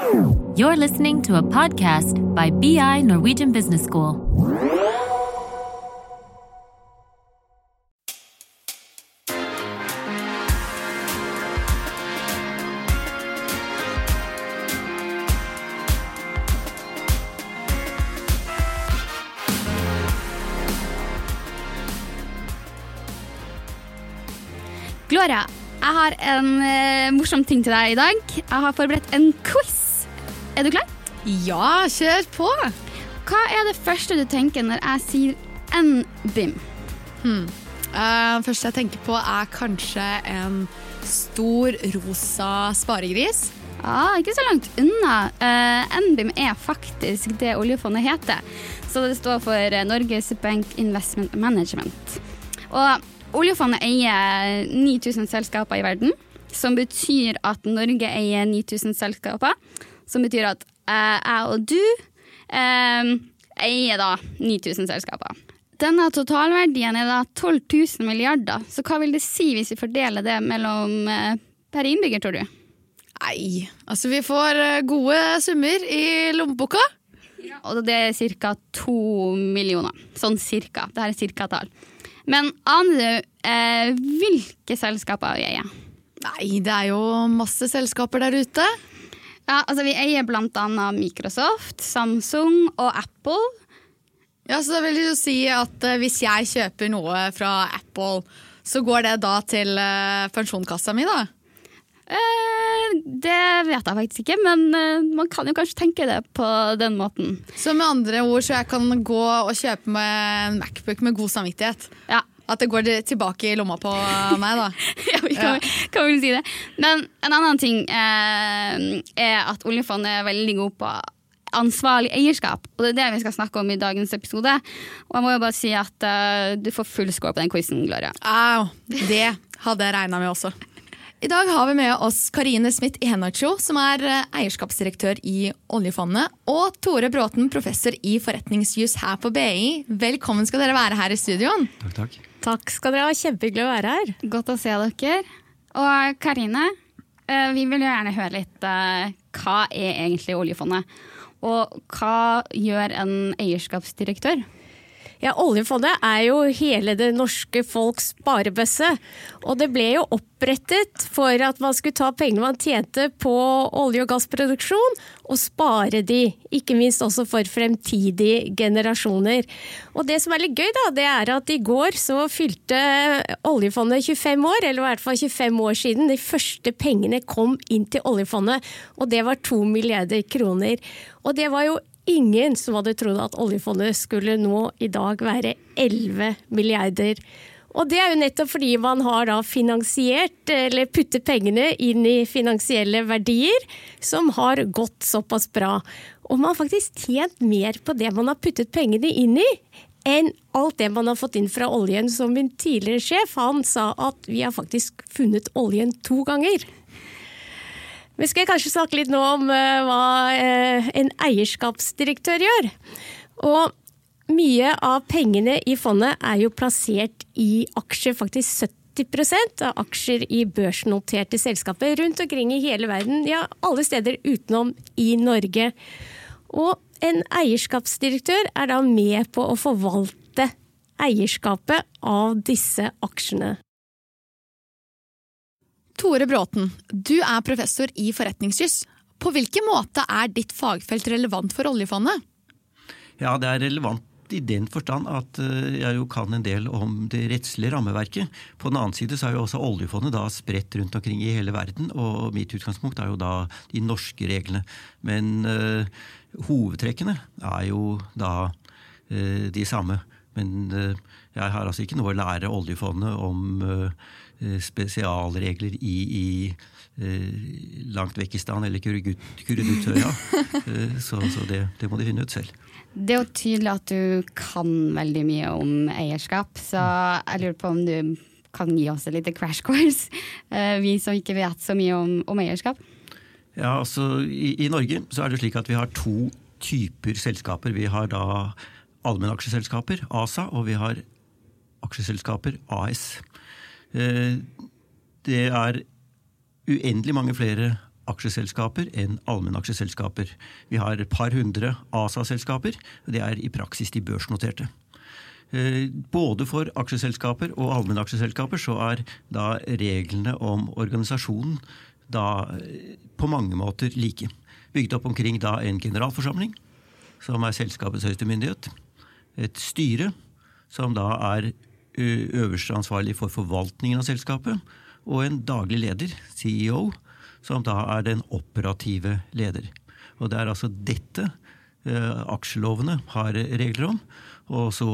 You're listening to a podcast by BI Norwegian Business School. Gloria, jeg har en eh, morsom ting til deg i dag. Jeg har forberedt en quiz. Er du klar? Ja, kjør på! Hva er det første du tenker når jeg sier NBIM? Hmm. Det første jeg tenker på, er kanskje en stor rosa sparegris. Ah, ikke så langt unna. Uh, NBIM er faktisk det oljefondet heter. Så det står for eh, Norges Bank Investment Management. Og oljefondet eier 9000 selskaper i verden, som betyr at Norge eier 9000 selskaper. Som betyr at eh, jeg og du eh, eier da 9000 selskaper. Denne totalverdien er da 12 000 milliarder, så hva vil det si hvis vi fordeler det mellom eh, per innbygger, tror du? Nei, altså vi får gode summer i lommeboka. Og det er ca. to millioner. Sånn cirka. Det her er cirka-tall. Men aner du eh, hvilke selskaper vi eier? Nei, det er jo masse selskaper der ute. Ja, altså Vi eier annet Microsoft, Samsung og Apple. Ja, så det vil jo si at uh, hvis jeg kjøper noe fra Apple, så går det da til uh, pensjonskassa mi, da? Uh, det vet jeg faktisk ikke, men man kan jo kanskje tenke det på den måten. Så med andre ord så jeg kan gå og kjøpe meg en Macbook med god samvittighet. Ja, At det går tilbake i lomma på meg, da. ja vi kan, kan vel si det. Men en annen ting eh, er at oljefondet er veldig god på ansvarlig eierskap. Og det er det vi skal snakke om i dagens episode. Og jeg må jo bare si at eh, du får full score på den quizen, Gloria. Au, det hadde jeg regna med også. I dag har vi med oss Karine Smith i Hennacho, som er eh, eierskapsdirektør i oljefondet, og Tore Bråten, professor i forretningsjus her på BI. Velkommen skal dere være her i studioen. Takk, takk. Takk skal dere ha. Kjempehyggelig å være her. Godt å se dere. Og Karine, eh, vi vil jo gjerne høre litt eh, hva er egentlig oljefondet? Og hva gjør en eierskapsdirektør? Ja, Oljefondet er jo hele det norske folks sparebøsse. Og det ble jo opprettet for at man skulle ta pengene man tjente på olje- og gassproduksjon, og spare de. Ikke minst også for fremtidige generasjoner. Og det som er litt gøy, da, det er at i går så fylte oljefondet 25 år, eller i hvert fall 25 år siden. De første pengene kom inn til oljefondet, og det var to milliarder kroner. Og det var jo ingen som hadde trodd at oljefondet skulle nå i dag være 11 milliarder. Og det er jo nettopp fordi man har da finansiert, eller puttet pengene inn i finansielle verdier, som har gått såpass bra. Og man har faktisk tjent mer på det man har puttet pengene inn i, enn alt det man har fått inn fra oljen. Som min tidligere sjef, han sa at vi har faktisk funnet oljen to ganger. Vi skal kanskje snakke litt nå om eh, hva eh, en eierskapsdirektør gjør. Og mye av pengene i fondet er jo plassert i aksjer, faktisk 70 av aksjer i børsnoterte selskaper rundt omkring i hele verden, ja alle steder utenom i Norge. Og en eierskapsdirektør er da med på å forvalte eierskapet av disse aksjene. Tore Bråten, du er professor i forretningsjus. På hvilken måte er ditt fagfelt relevant for oljefondet? Ja, det er relevant i den forstand at eh, jeg jo kan en del om det rettslige rammeverket. På den annen side så er jo også oljefondet da spredt rundt omkring i hele verden, og mitt utgangspunkt er jo da de norske reglene. Men øh, hovedtrekkene er jo da øh, de samme. Men øh, jeg har altså ikke noe å lære oljefondet om spesialregler i, i langt vekk i stand, eller Kurudutøya. så, så det, det må de finne ut selv. Det er jo tydelig at du kan veldig mye om eierskap, så jeg lurer på om du kan gi oss et lite crash course, vi som ikke vet så mye om, om eierskap? Ja, altså i, i, Norge så er det slik at vi har to typer selskaper. Vi har da allmennaksjeselskaper, ASA, og vi har aksjeselskaper, AS. Det er uendelig mange flere aksjeselskaper enn allmennaksjeselskaper. Vi har et par hundre ASA-selskaper. Det er i praksis de børsnoterte. Eh, både for aksjeselskaper og allmennaksjeselskaper så er da reglene om organisasjonen da eh, på mange måter like. Bygd opp omkring da en generalforsamling, som er selskapets høyeste myndighet. Et styre, som da er øverste ansvarlig for forvaltningen av selskapet. Og en daglig leder, CEO, som da er den operative leder. Og det er altså dette aksjelovene har regler om. Og så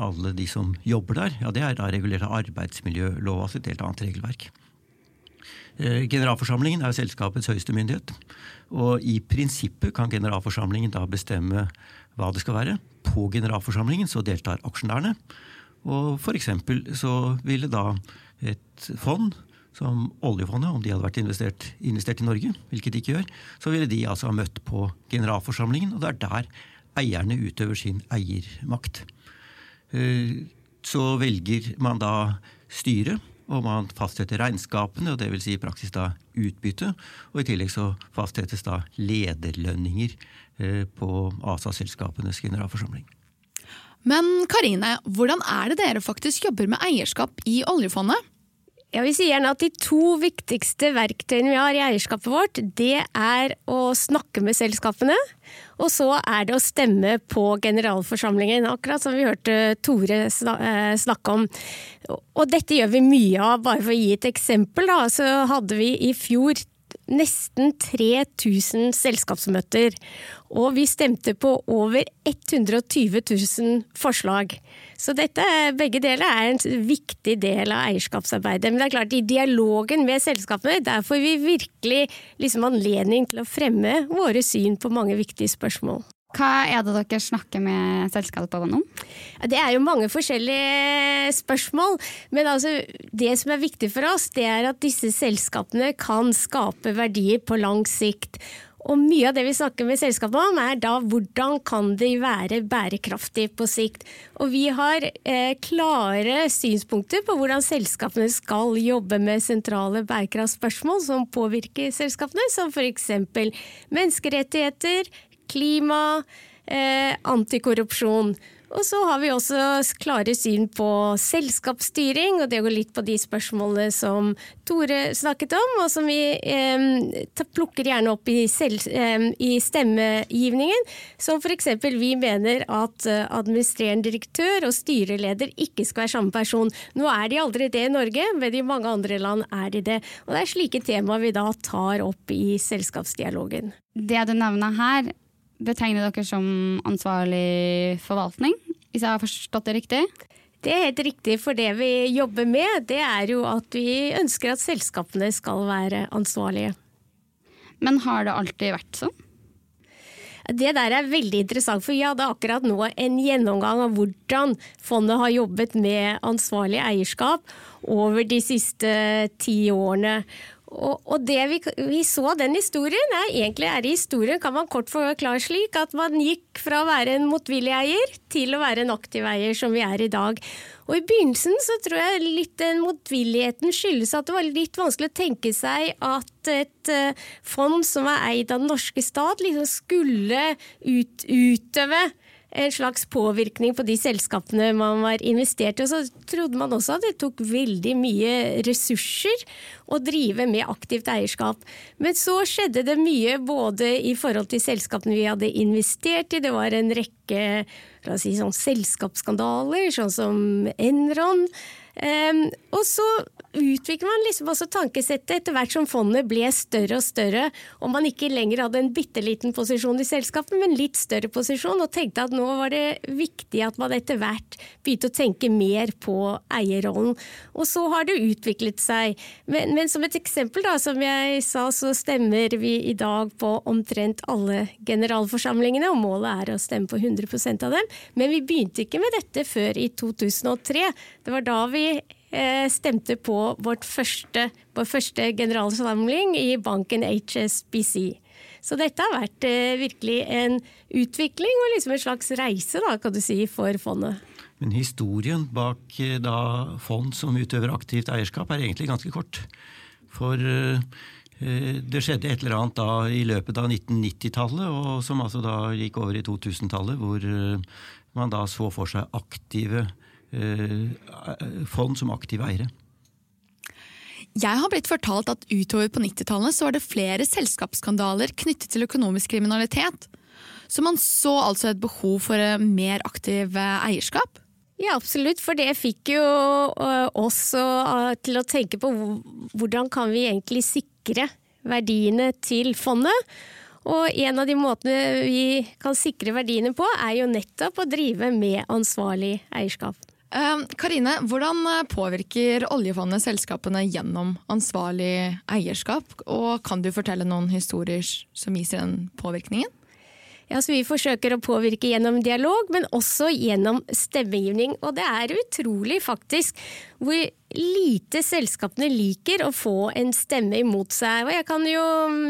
alle de som jobber der, ja det er da regulert av arbeidsmiljølova, altså et helt annet regelverk. Generalforsamlingen er selskapets høyeste myndighet. Og i prinsippet kan generalforsamlingen da bestemme hva det skal være. På generalforsamlingen så deltar aksjonærene. Og f.eks. så ville da et fond som oljefondet, om de hadde vært investert, investert, i Norge, hvilket de ikke gjør, så ville de altså ha møtt på generalforsamlingen, og det er der eierne utøver sin eiermakt. Så velger man da styre, og man fastsetter regnskapene, og det vil Si i praksis da utbytte. Og i tillegg så fastsettes da lederlønninger på ASA-selskapenes generalforsamling. Men Karine, hvordan er det dere faktisk jobber med eierskap i oljefondet? Ja, vi sier gjerne at De to viktigste verktøyene vi har i eierskapet vårt, det er å snakke med selskapene, og så er det å stemme på generalforsamlingen. Akkurat som vi hørte Tore snakke om. Og dette gjør vi mye av. Bare for å gi et eksempel, da, så hadde vi i fjor nesten 3000 selskapsmøter. Og vi stemte på over 120 000 forslag. Så dette, begge deler er en viktig del av eierskapsarbeidet. Men det er klart, i dialogen med selskapene, der får vi virkelig liksom anledning til å fremme våre syn på mange viktige spørsmål. Hva er det dere snakker med selskapene om? Det er jo mange forskjellige spørsmål. Men altså, det som er viktig for oss, det er at disse selskapene kan skape verdier på lang sikt. Og mye av det vi snakker med selskapene om, er da hvordan kan de være bærekraftige på sikt. Og vi har eh, klare synspunkter på hvordan selskapene skal jobbe med sentrale bærekraftspørsmål som påvirker selskapene, som f.eks. menneskerettigheter, klima, eh, antikorrupsjon. Og så har vi også klare syn på selskapsstyring, og det går litt på de spørsmålene som Tore snakket om, og som vi eh, plukker gjerne opp i, selv, eh, i stemmegivningen. Som f.eks. vi mener at eh, administrerende direktør og styreleder ikke skal være samme person. Nå er de aldri det i Norge, men i mange andre land er de det. Og det er slike temaer vi da tar opp i selskapsdialogen. Det du nevner her, betegner dere som ansvarlig forvaltning, hvis jeg har forstått det riktig? Det er helt riktig, for det vi jobber med, det er jo at vi ønsker at selskapene skal være ansvarlige. Men har det alltid vært sånn? Det der er veldig interessant, for vi hadde akkurat nå en gjennomgang av hvordan fondet har jobbet med ansvarlig eierskap over de siste ti årene. Og, og, det vi, vi, så den historien, er egentlig er historien kan man kort forklare slik at man gikk fra å være en motvillig eier til å være en aktiv eier, som vi er i dag. Og I begynnelsen så tror jeg litt den motvilligheten skyldes at det var litt vanskelig å tenke seg at et uh, fond som var eid av den norske stat, liksom skulle ut, utøve en slags påvirkning på de selskapene man var investert i. Og så trodde man også at det tok veldig mye ressurser å drive med aktivt eierskap. Men så skjedde det mye både i forhold til selskapene vi hadde investert i, det var en rekke si, sånn selskapsskandaler, sånn som Enron. Um, og så utvikler man liksom også tankesettet etter hvert som fondet ble større og større, og man ikke lenger hadde en bitte liten posisjon i selskapet, men litt større posisjon, og tenkte at nå var det viktig at man etter hvert begynte å tenke mer på eierrollen. Og så har det utviklet seg. Men, men som et eksempel, da, som jeg sa, så stemmer vi i dag på omtrent alle generalforsamlingene, og målet er å stemme på 100% av dem. Men vi begynte ikke med dette før i 2003. Det var da vi Eh, stemte på første, vår første generalsamling i banken HSBC. Så dette har vært eh, virkelig en utvikling og liksom en slags reise da, kan du si, for fondet. Men historien bak eh, da, fond som utøver aktivt eierskap er egentlig ganske kort. For det skjedde et eller annet da i løpet av 1990-tallet, og som altså da gikk over i 2000-tallet, hvor man da så for seg aktive fond som aktive eiere. Jeg har blitt fortalt at utover på 90-tallet var det flere selskapsskandaler knyttet til økonomisk kriminalitet. Så man så altså et behov for mer aktiv eierskap? Ja, absolutt. For det fikk jo oss til å tenke på hvordan kan vi egentlig sikre sikre verdiene til fondet. Og en av de måtene vi kan sikre verdiene på, er jo nettopp å drive med ansvarlig eierskap. Ehm, Karine, hvordan påvirker oljefondet selskapene gjennom ansvarlig eierskap? Og kan du fortelle noen historier som viser den påvirkningen? Ja, så Vi forsøker å påvirke gjennom dialog, men også gjennom stemmegivning. Og det er utrolig faktisk hvor lite selskapene liker å få en stemme imot seg. Og jeg kan jo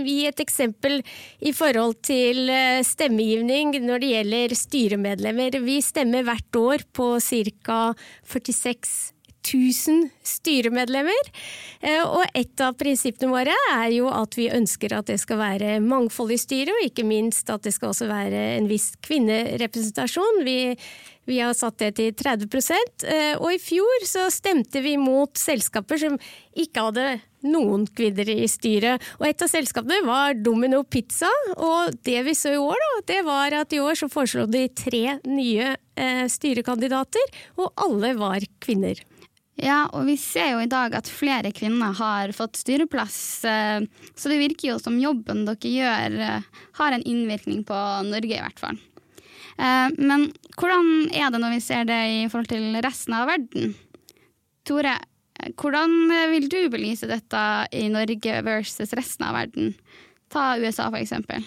gi et eksempel i forhold til eh, stemmegivning når det gjelder styremedlemmer. Vi stemmer hvert år på ca. 46 1000 styremedlemmer. Eh, og et av prinsippene våre er jo at vi ønsker at det skal være mangfold i styret, og ikke minst at det skal også være en viss kvinnerepresentasjon. Vi, vi har satt det til 30 eh, og i fjor så stemte vi mot selskaper som ikke hadde noen kvinner i styret. Og et av selskapene var Domino Pizza, og det vi så i år, da, det var at i år så foreslo de tre nye eh, styrekandidater, og alle var kvinner. Ja, og vi ser jo i dag at flere kvinner har fått styreplass, eh, så det virker jo som jobben dere gjør eh, har en innvirkning på Norge, i hvert fall. Eh, men hvordan er det når vi ser det i forhold til resten av verden? Tore, hvordan vil du belyse dette i Norge versus resten av verden? Ta USA, for eksempel.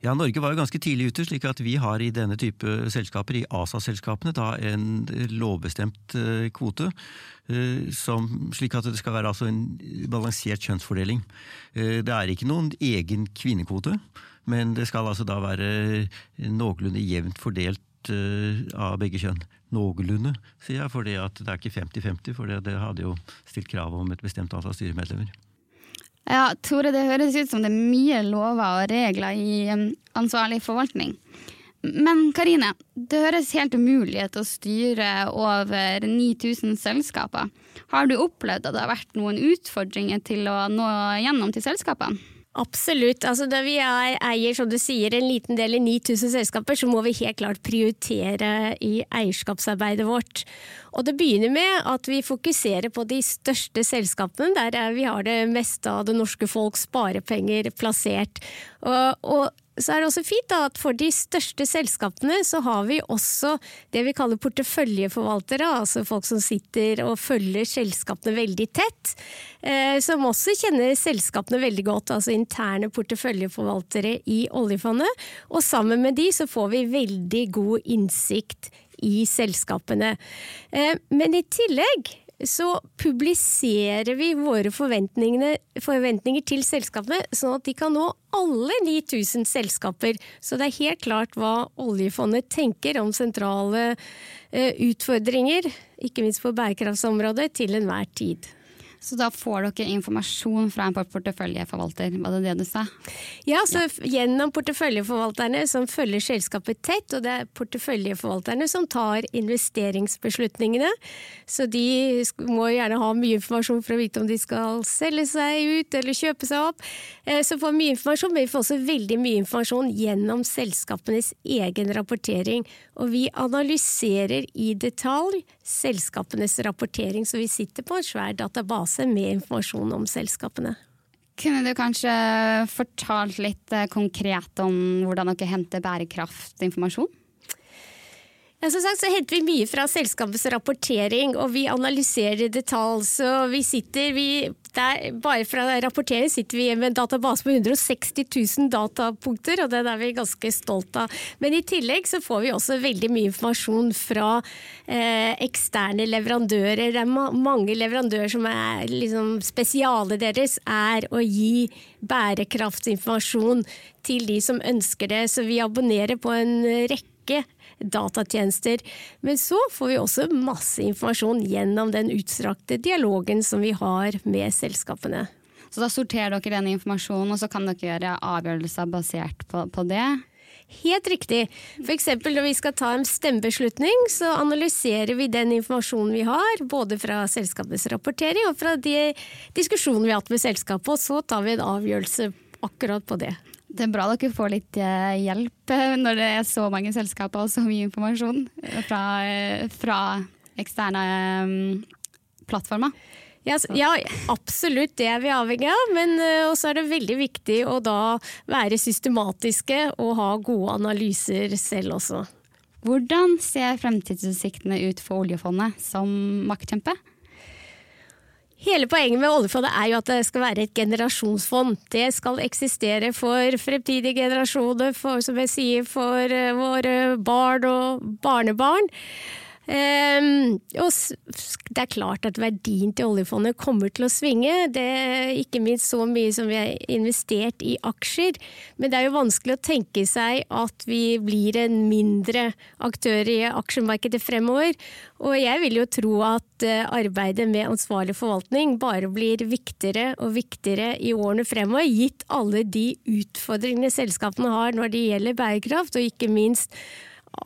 Ja, Norge var jo ganske tidlig ute, slik at vi har i denne type selskaper, i ASA-selskapene, da en lovbestemt eh, kvote. Eh, som, slik at det skal være altså en balansert kjønnsfordeling. Eh, det er ikke noen egen kvinnekvote, men det skal altså da være noenlunde jevnt fordelt av begge kjønn. Noenlunde, sier jeg, for det er ikke 50-50, for det hadde jo stilt krav om et bestemt antall styremedlemmer. Ja, Tore, det høres ut som det er mye lover og regler i ansvarlig forvaltning. Men Karine, det høres helt umulig ut å styre over 9000 selskaper. Har du opplevd at det har vært noen utfordringer til å nå gjennom til selskapene? Absolutt. Altså, da vi eier som du sier, en liten del i 9000 selskaper, så må vi helt klart prioritere i eierskapsarbeidet vårt. Og Det begynner med at vi fokuserer på de største selskapene, der vi har det meste av det norske folks sparepenger plassert. Og, og så er det også fint da, at for de største selskapene så har vi også det vi kaller porteføljeforvaltere, altså folk som sitter og følger selskapene veldig tett. Eh, som også kjenner selskapene veldig godt, altså interne porteføljeforvaltere i oljefondet. Og sammen med de så får vi veldig god innsikt i selskapene. Eh, men i tillegg så publiserer vi våre forventninger til selskapene, sånn at de kan nå alle 9000 selskaper. Så det er helt klart hva oljefondet tenker om sentrale eh, utfordringer, ikke minst på bærekraftsområdet, til enhver tid. Så da får dere informasjon fra en porteføljeforvalter, var det det du sa? Ja, så gjennom porteføljeforvalterne som følger selskapet tett, og det er porteføljeforvalterne som tar investeringsbeslutningene. Så de må gjerne ha mye informasjon for å vite om de skal selge seg ut eller kjøpe seg opp. Eh, så får mye informasjon, men vi får også veldig mye informasjon gjennom selskapenes egen rapportering. Og vi analyserer i detalj selskapenes rapportering, så vi sitter på en svær database med informasjon om selskapene. Kunne du kanskje fortalt litt eh, konkret om hvordan dere henter bærekraftinformasjon? Ja, som sagt så henter vi mye fra selskapets rapportering, og vi analyserer i detalj. Så vi sitter vi, der, Bare fra rapportering sitter vi med en database på 160 000 datapunkter, og den er vi ganske stolt av. Men i tillegg så får vi også veldig mye informasjon fra eh, eksterne leverandører. Det er ma mange leverandører som er liksom Spesialet deres er å gi bærekraftsinformasjon til de som ønsker det, så vi abonnerer på en rekke datatjenester. Men så får vi også masse informasjon gjennom den utstrakte dialogen som vi har med selskapene. Så da sorterer dere den informasjonen, og så kan dere gjøre avgjørelser basert på, på det. Helt riktig. F.eks. når vi skal ta en stemmebeslutning, så analyserer vi den informasjonen vi har, både fra selskapets rapportering og fra de diskusjonene vi har hatt med selskapet, og så tar vi en avgjørelse akkurat på det. Det er bra dere får litt eh, hjelp eh, når det er så mange selskaper og så mye informasjon fra, eh, fra eksterne plattformer. Ja, ja, absolutt, det er vi avhengig av. Men også er det veldig viktig å da være systematiske og ha gode analyser selv også. Hvordan ser fremtidsutsiktene ut for oljefondet som maktkjempe? Hele poenget med oljefondet er jo at det skal være et generasjonsfond. Det skal eksistere for fremtidige generasjoner, for, som jeg sier, for våre barn og barnebarn. Um, og det er klart at verdien til oljefondet kommer til å svinge. Det er ikke minst så mye som vi har investert i aksjer. Men det er jo vanskelig å tenke seg at vi blir en mindre aktør i aksjemarkedet fremover. Og jeg vil jo tro at eh, arbeidet med ansvarlig forvaltning bare blir viktigere og viktigere i årene fremover, gitt alle de utfordringene selskapene har når det gjelder bærekraft, og ikke minst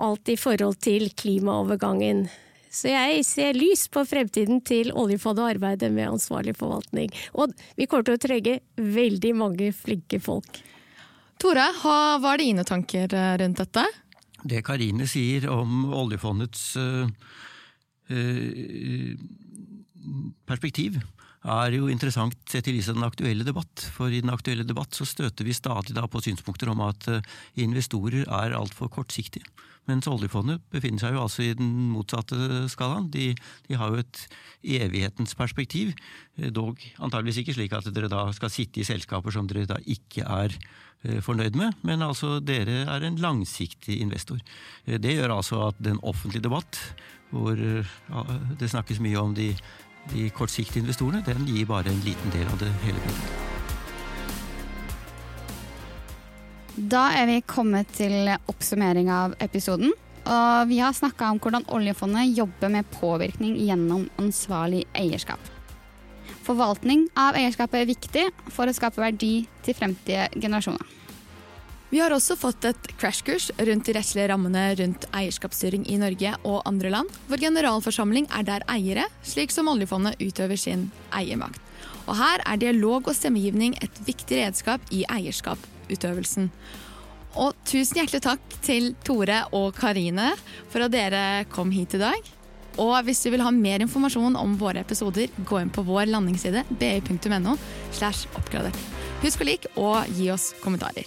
alt i forhold til klimaovergangen. Så jeg ser lys på fremtiden til oljefondet og arbeidet med ansvarlig forvaltning. Og vi kommer til å trenge veldig mange flinke folk. Tore, hva er dine tanker eh, rundt dette? Det Karine sier om oljefondets uh, uh, perspektiv, er jo interessant sett i lys av den aktuelle debatt. For i den aktuelle debatt så støter vi stadig da på synspunkter om at uh, investorer er altfor kortsiktige. Mens oljefondet befinner seg jo altså i den motsatte skalaen. De, de, har jo et evighetens perspektiv. Eh, dog antageligvis ikke slik at dere da skal sitte i selskaper som dere da ikke er eh, fornøyd med, men altså dere er en langsiktig investor. Eh, det gjør altså at den offentlige debatt, hvor det snakkes mye om de, de kortsiktige investorene, den gir bare en liten del av det hele bildet. Da er vi kommet til oppsummering av episoden. Og vi har snakka om hvordan oljefondet jobber med påvirkning gjennom ansvarlig eierskap. Forvaltning av eierskapet er viktig for å skape verdi til fremtidige generasjoner. Vi har også fått et crashkurs rundt de rettslige rammene rundt eierskapsstyring i Norge og andre land, hvor generalforsamling er der eiere, slik som oljefondet utøver sin eiermakt. Og her er dialog og stemmegivning et viktig redskap i eierskapsutøvelsen. Og tusen hjertelig takk til Tore og Karine for at dere kom hit i dag. Og hvis du vil ha mer informasjon om våre episoder, gå inn på vår landingsside bi.no. slash oppgradert. Husk å like og gi oss kommentarer.